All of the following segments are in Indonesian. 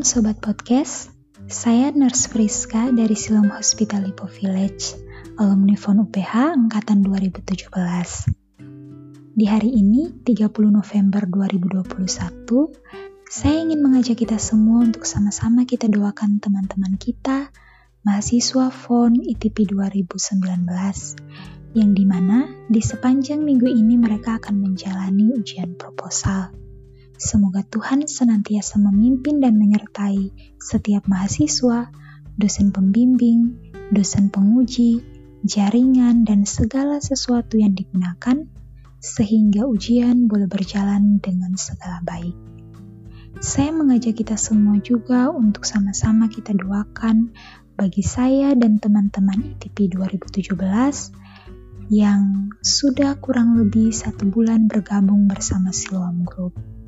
Sobat Podcast, saya Nurse Friska dari Silom Hospital Lipo Village, alumni FON UPH Angkatan 2017. Di hari ini, 30 November 2021, saya ingin mengajak kita semua untuk sama-sama kita doakan teman-teman kita, mahasiswa FON ITP 2019, yang di mana di sepanjang minggu ini mereka akan menjalani ujian proposal. Semoga Tuhan senantiasa memimpin dan menyertai setiap mahasiswa, dosen pembimbing, dosen penguji, jaringan, dan segala sesuatu yang digunakan, sehingga ujian boleh berjalan dengan segala baik. Saya mengajak kita semua juga untuk sama-sama kita doakan bagi saya dan teman-teman ITP 2017 yang sudah kurang lebih satu bulan bergabung bersama Siloam Group.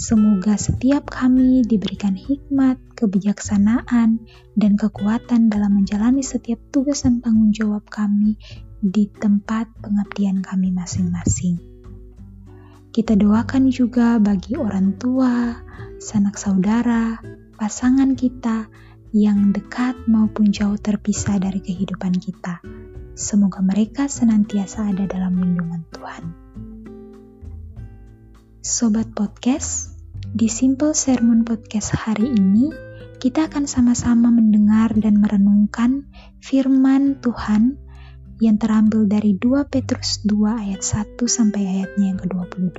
Semoga setiap kami diberikan hikmat, kebijaksanaan, dan kekuatan dalam menjalani setiap tugas dan tanggung jawab kami di tempat pengabdian kami masing-masing. Kita doakan juga bagi orang tua, sanak saudara, pasangan kita yang dekat maupun jauh terpisah dari kehidupan kita. Semoga mereka senantiasa ada dalam lindungan Tuhan. Sobat Podcast, di Simple Sermon Podcast hari ini, kita akan sama-sama mendengar dan merenungkan firman Tuhan yang terambil dari 2 Petrus 2 ayat 1 sampai ayatnya yang ke-22.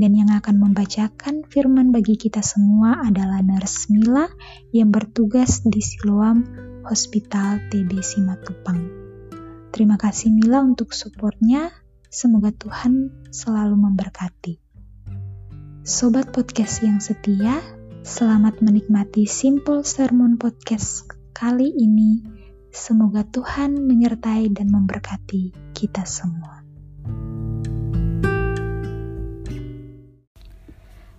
Dan yang akan membacakan firman bagi kita semua adalah Nurse Mila yang bertugas di Siloam Hospital TB Simatupang. Terima kasih Mila untuk supportnya. Semoga Tuhan selalu memberkati. Sobat podcast yang setia, selamat menikmati Simple Sermon Podcast kali ini. Semoga Tuhan menyertai dan memberkati kita semua.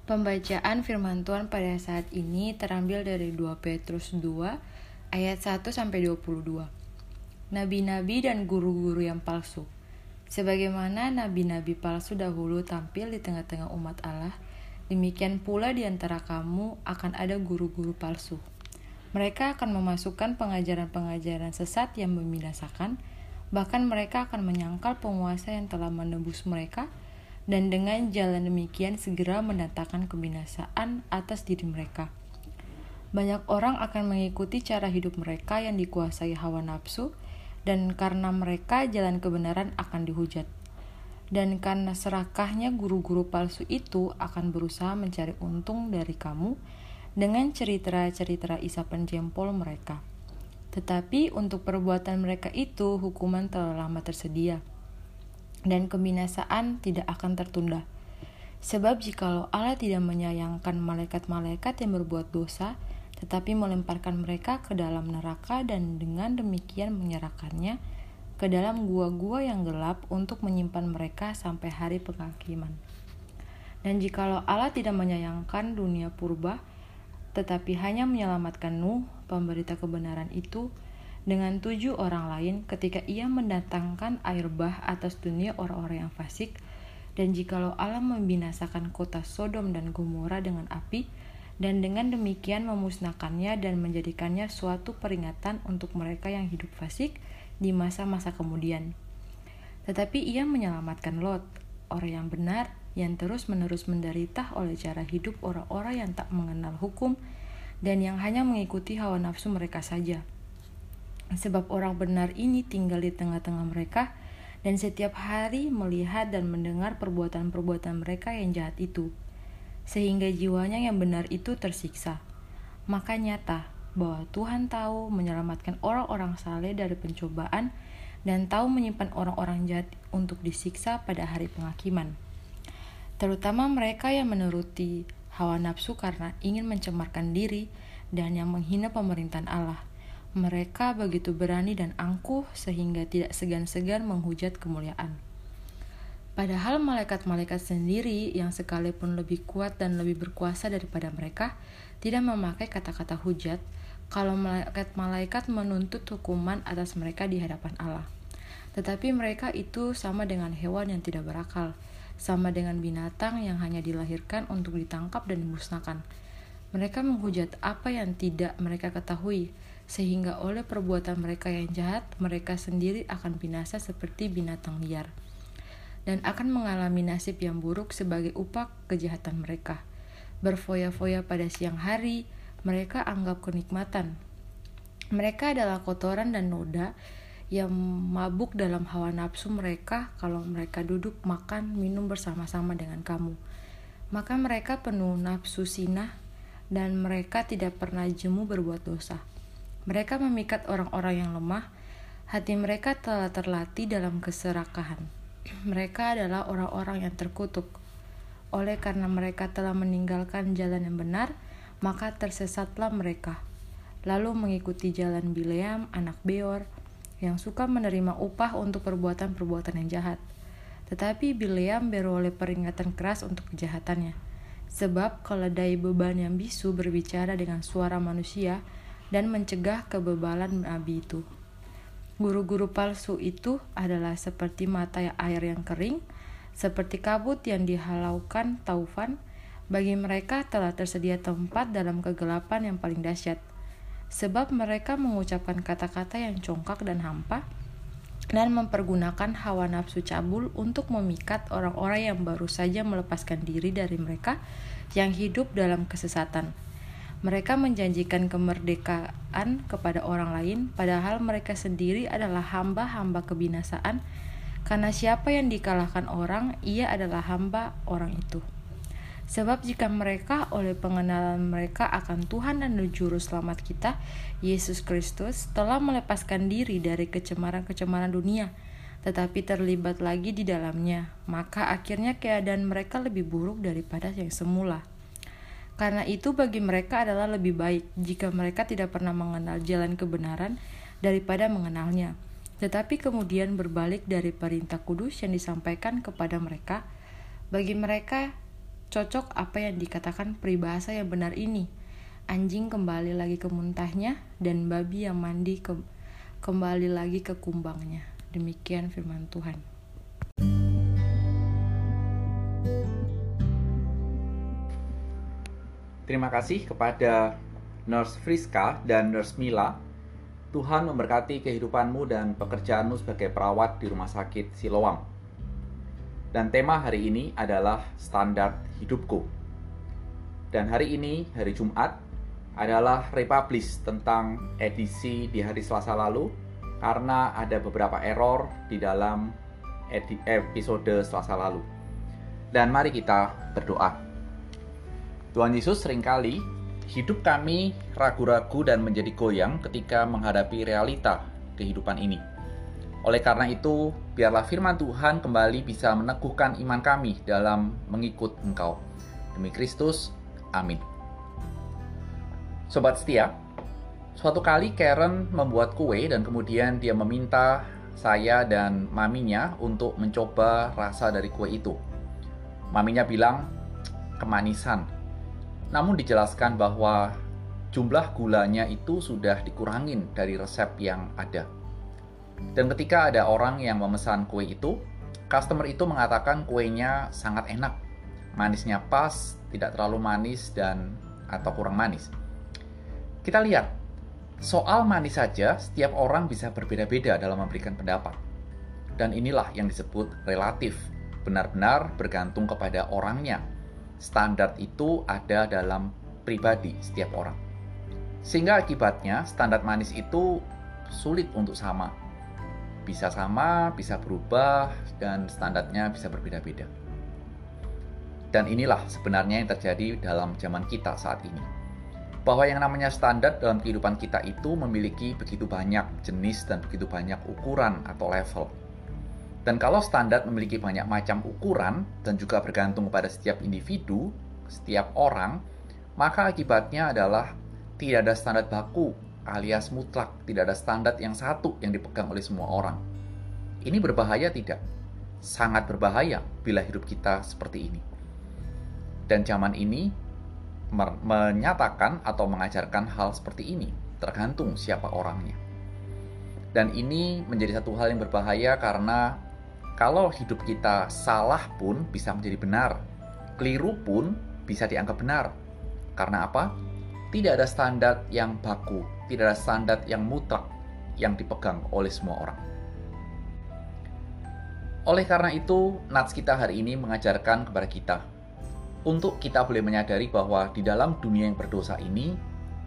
Pembacaan firman Tuhan pada saat ini terambil dari 2 Petrus 2 ayat 1 sampai 22. Nabi-nabi dan guru-guru yang palsu. Sebagaimana nabi-nabi palsu dahulu tampil di tengah-tengah umat Allah, Demikian pula di antara kamu akan ada guru-guru palsu. Mereka akan memasukkan pengajaran-pengajaran sesat yang membinasakan, bahkan mereka akan menyangkal penguasa yang telah menembus mereka, dan dengan jalan demikian segera mendatangkan kebinasaan atas diri mereka. Banyak orang akan mengikuti cara hidup mereka yang dikuasai hawa nafsu, dan karena mereka jalan kebenaran akan dihujat dan karena serakahnya guru-guru palsu itu akan berusaha mencari untung dari kamu dengan cerita-cerita isapan jempol mereka. Tetapi untuk perbuatan mereka itu hukuman telah lama tersedia, dan kebinasaan tidak akan tertunda. Sebab jikalau Allah tidak menyayangkan malaikat-malaikat yang berbuat dosa, tetapi melemparkan mereka ke dalam neraka dan dengan demikian menyerahkannya, ke dalam gua-gua yang gelap untuk menyimpan mereka sampai hari penghakiman. Dan jikalau Allah tidak menyayangkan dunia purba, tetapi hanya menyelamatkan Nuh, pemberita kebenaran itu, dengan tujuh orang lain ketika ia mendatangkan air bah atas dunia orang-orang yang fasik, dan jikalau Allah membinasakan kota Sodom dan Gomora dengan api, dan dengan demikian memusnahkannya dan menjadikannya suatu peringatan untuk mereka yang hidup fasik, di masa-masa kemudian. Tetapi ia menyelamatkan Lot, orang yang benar, yang terus-menerus menderita oleh cara hidup orang-orang yang tak mengenal hukum dan yang hanya mengikuti hawa nafsu mereka saja. Sebab orang benar ini tinggal di tengah-tengah mereka dan setiap hari melihat dan mendengar perbuatan-perbuatan mereka yang jahat itu, sehingga jiwanya yang benar itu tersiksa. Maka nyata bahwa Tuhan tahu menyelamatkan orang-orang saleh dari pencobaan dan tahu menyimpan orang-orang jahat untuk disiksa pada hari penghakiman. Terutama mereka yang menuruti hawa nafsu karena ingin mencemarkan diri dan yang menghina pemerintahan Allah. Mereka begitu berani dan angkuh sehingga tidak segan-segan menghujat kemuliaan. Padahal malaikat-malaikat sendiri yang sekalipun lebih kuat dan lebih berkuasa daripada mereka tidak memakai kata-kata hujat, kalau malaikat-malaikat menuntut hukuman atas mereka di hadapan Allah. Tetapi mereka itu sama dengan hewan yang tidak berakal, sama dengan binatang yang hanya dilahirkan untuk ditangkap dan dimusnahkan. Mereka menghujat apa yang tidak mereka ketahui, sehingga oleh perbuatan mereka yang jahat, mereka sendiri akan binasa seperti binatang liar, dan akan mengalami nasib yang buruk sebagai upah kejahatan mereka. Berfoya-foya pada siang hari, mereka anggap kenikmatan. Mereka adalah kotoran dan noda yang mabuk dalam hawa nafsu mereka kalau mereka duduk makan minum bersama-sama dengan kamu. Maka mereka penuh nafsu sinah dan mereka tidak pernah jemu berbuat dosa. Mereka memikat orang-orang yang lemah, hati mereka telah terlatih dalam keserakahan. Mereka adalah orang-orang yang terkutuk. Oleh karena mereka telah meninggalkan jalan yang benar, maka tersesatlah mereka. Lalu mengikuti jalan Bileam, anak Beor, yang suka menerima upah untuk perbuatan-perbuatan yang jahat. Tetapi Bileam beroleh peringatan keras untuk kejahatannya Sebab keledai beban yang bisu berbicara dengan suara manusia dan mencegah kebebalan nabi itu. Guru-guru palsu itu adalah seperti mata air yang kering, seperti kabut yang dihalaukan taufan. Bagi mereka telah tersedia tempat dalam kegelapan yang paling dahsyat, sebab mereka mengucapkan kata-kata yang congkak dan hampa, dan mempergunakan hawa nafsu cabul untuk memikat orang-orang yang baru saja melepaskan diri dari mereka yang hidup dalam kesesatan. Mereka menjanjikan kemerdekaan kepada orang lain, padahal mereka sendiri adalah hamba-hamba kebinasaan, karena siapa yang dikalahkan orang, ia adalah hamba orang itu. Sebab jika mereka oleh pengenalan mereka akan Tuhan dan Juru Selamat kita, Yesus Kristus, telah melepaskan diri dari kecemaran-kecemaran dunia, tetapi terlibat lagi di dalamnya, maka akhirnya keadaan mereka lebih buruk daripada yang semula. Karena itu bagi mereka adalah lebih baik jika mereka tidak pernah mengenal jalan kebenaran daripada mengenalnya. Tetapi kemudian berbalik dari perintah kudus yang disampaikan kepada mereka, bagi mereka Cocok apa yang dikatakan peribahasa yang benar ini. Anjing kembali lagi ke muntahnya dan babi yang mandi ke kembali lagi ke kumbangnya. Demikian firman Tuhan. Terima kasih kepada Nurse Friska dan Nurse Mila. Tuhan memberkati kehidupanmu dan pekerjaanmu sebagai perawat di Rumah Sakit Siloam. Dan tema hari ini adalah standar hidupku. Dan hari ini, hari Jumat, adalah republish tentang edisi di hari Selasa lalu karena ada beberapa error di dalam episode Selasa lalu. Dan mari kita berdoa. Tuhan Yesus sering kali hidup kami ragu-ragu dan menjadi goyang ketika menghadapi realita kehidupan ini. Oleh karena itu, biarlah firman Tuhan kembali bisa meneguhkan iman kami dalam mengikut Engkau. Demi Kristus, amin. Sobat setia, suatu kali Karen membuat kue dan kemudian dia meminta saya dan maminya untuk mencoba rasa dari kue itu. Maminya bilang, kemanisan. Namun dijelaskan bahwa jumlah gulanya itu sudah dikurangin dari resep yang ada. Dan ketika ada orang yang memesan kue itu, customer itu mengatakan kuenya sangat enak. Manisnya pas, tidak terlalu manis dan atau kurang manis. Kita lihat, soal manis saja setiap orang bisa berbeda-beda dalam memberikan pendapat. Dan inilah yang disebut relatif, benar-benar bergantung kepada orangnya. Standar itu ada dalam pribadi setiap orang. Sehingga akibatnya standar manis itu sulit untuk sama bisa sama, bisa berubah, dan standarnya bisa berbeda-beda. Dan inilah sebenarnya yang terjadi dalam zaman kita saat ini. Bahwa yang namanya standar dalam kehidupan kita itu memiliki begitu banyak jenis dan begitu banyak ukuran atau level. Dan kalau standar memiliki banyak macam ukuran dan juga bergantung pada setiap individu, setiap orang, maka akibatnya adalah tidak ada standar baku alias mutlak, tidak ada standar yang satu yang dipegang oleh semua orang. Ini berbahaya tidak? Sangat berbahaya bila hidup kita seperti ini. Dan zaman ini menyatakan atau mengajarkan hal seperti ini, tergantung siapa orangnya. Dan ini menjadi satu hal yang berbahaya karena kalau hidup kita salah pun bisa menjadi benar, keliru pun bisa dianggap benar. Karena apa? Tidak ada standar yang baku, tidak ada standar yang mutlak yang dipegang oleh semua orang. Oleh karena itu, Nats kita hari ini mengajarkan kepada kita untuk kita boleh menyadari bahwa di dalam dunia yang berdosa ini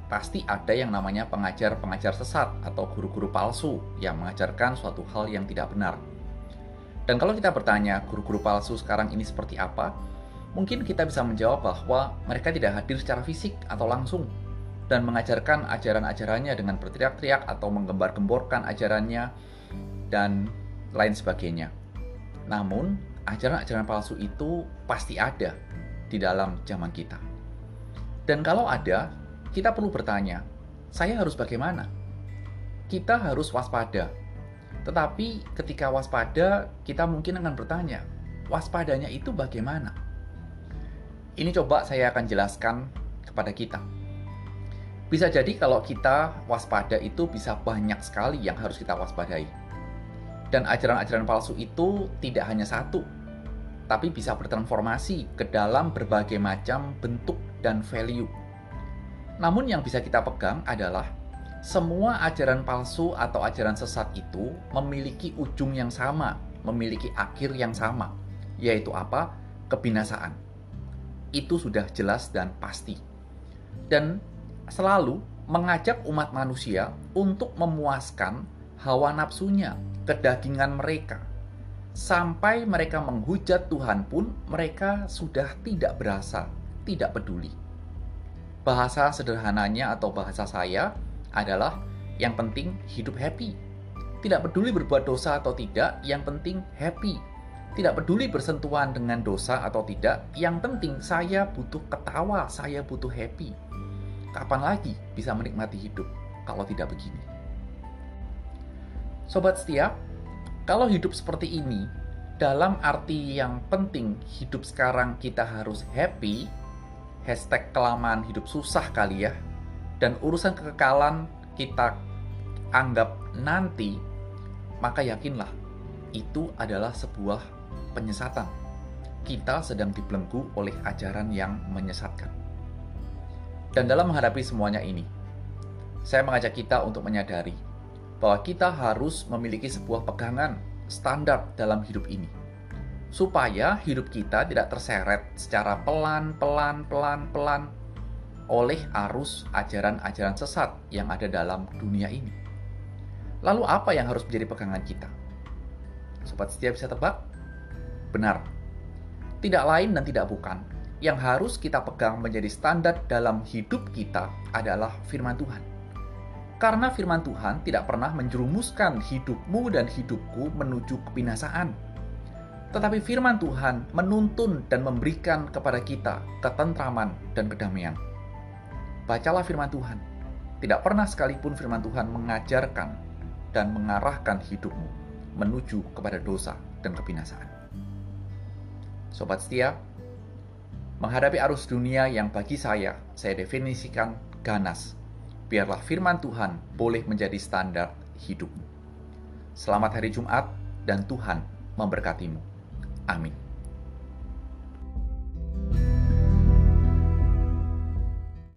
pasti ada yang namanya pengajar-pengajar sesat atau guru-guru palsu yang mengajarkan suatu hal yang tidak benar. Dan kalau kita bertanya guru-guru palsu sekarang ini seperti apa, mungkin kita bisa menjawab bahwa mereka tidak hadir secara fisik atau langsung dan mengajarkan ajaran-ajarannya dengan berteriak-teriak atau menggembar-gemborkan ajarannya dan lain sebagainya. Namun, ajaran-ajaran palsu itu pasti ada di dalam zaman kita. Dan kalau ada, kita perlu bertanya, saya harus bagaimana? Kita harus waspada. Tetapi ketika waspada, kita mungkin akan bertanya, waspadanya itu bagaimana? Ini coba saya akan jelaskan kepada kita. Bisa jadi kalau kita waspada itu bisa banyak sekali yang harus kita waspadai. Dan ajaran-ajaran palsu itu tidak hanya satu, tapi bisa bertransformasi ke dalam berbagai macam bentuk dan value namun yang bisa kita pegang adalah semua ajaran palsu atau ajaran sesat itu memiliki ujung yang sama, memiliki akhir yang sama, yaitu apa? Kebinasaan. Itu sudah jelas dan pasti. Dan selalu mengajak umat manusia untuk memuaskan hawa nafsunya, kedagingan mereka. Sampai mereka menghujat Tuhan pun mereka sudah tidak berasa, tidak peduli bahasa sederhananya atau bahasa saya adalah yang penting hidup happy. Tidak peduli berbuat dosa atau tidak, yang penting happy. Tidak peduli bersentuhan dengan dosa atau tidak, yang penting saya butuh ketawa, saya butuh happy. Kapan lagi bisa menikmati hidup kalau tidak begini? Sobat setia, kalau hidup seperti ini, dalam arti yang penting hidup sekarang kita harus happy, hashtag kelamaan hidup susah kali ya, dan urusan kekekalan kita anggap nanti, maka yakinlah itu adalah sebuah penyesatan. Kita sedang dibelenggu oleh ajaran yang menyesatkan. Dan dalam menghadapi semuanya ini, saya mengajak kita untuk menyadari bahwa kita harus memiliki sebuah pegangan standar dalam hidup ini supaya hidup kita tidak terseret secara pelan, pelan, pelan, pelan oleh arus ajaran-ajaran sesat yang ada dalam dunia ini. Lalu apa yang harus menjadi pegangan kita? Sobat setia bisa tebak? Benar. Tidak lain dan tidak bukan. Yang harus kita pegang menjadi standar dalam hidup kita adalah firman Tuhan. Karena firman Tuhan tidak pernah menjerumuskan hidupmu dan hidupku menuju kebinasaan tetapi firman Tuhan menuntun dan memberikan kepada kita ketentraman dan kedamaian. Bacalah firman Tuhan. Tidak pernah sekalipun firman Tuhan mengajarkan dan mengarahkan hidupmu menuju kepada dosa dan kebinasaan. Sobat setia, menghadapi arus dunia yang bagi saya, saya definisikan ganas. Biarlah firman Tuhan boleh menjadi standar hidupmu. Selamat hari Jumat dan Tuhan memberkatimu. Amin.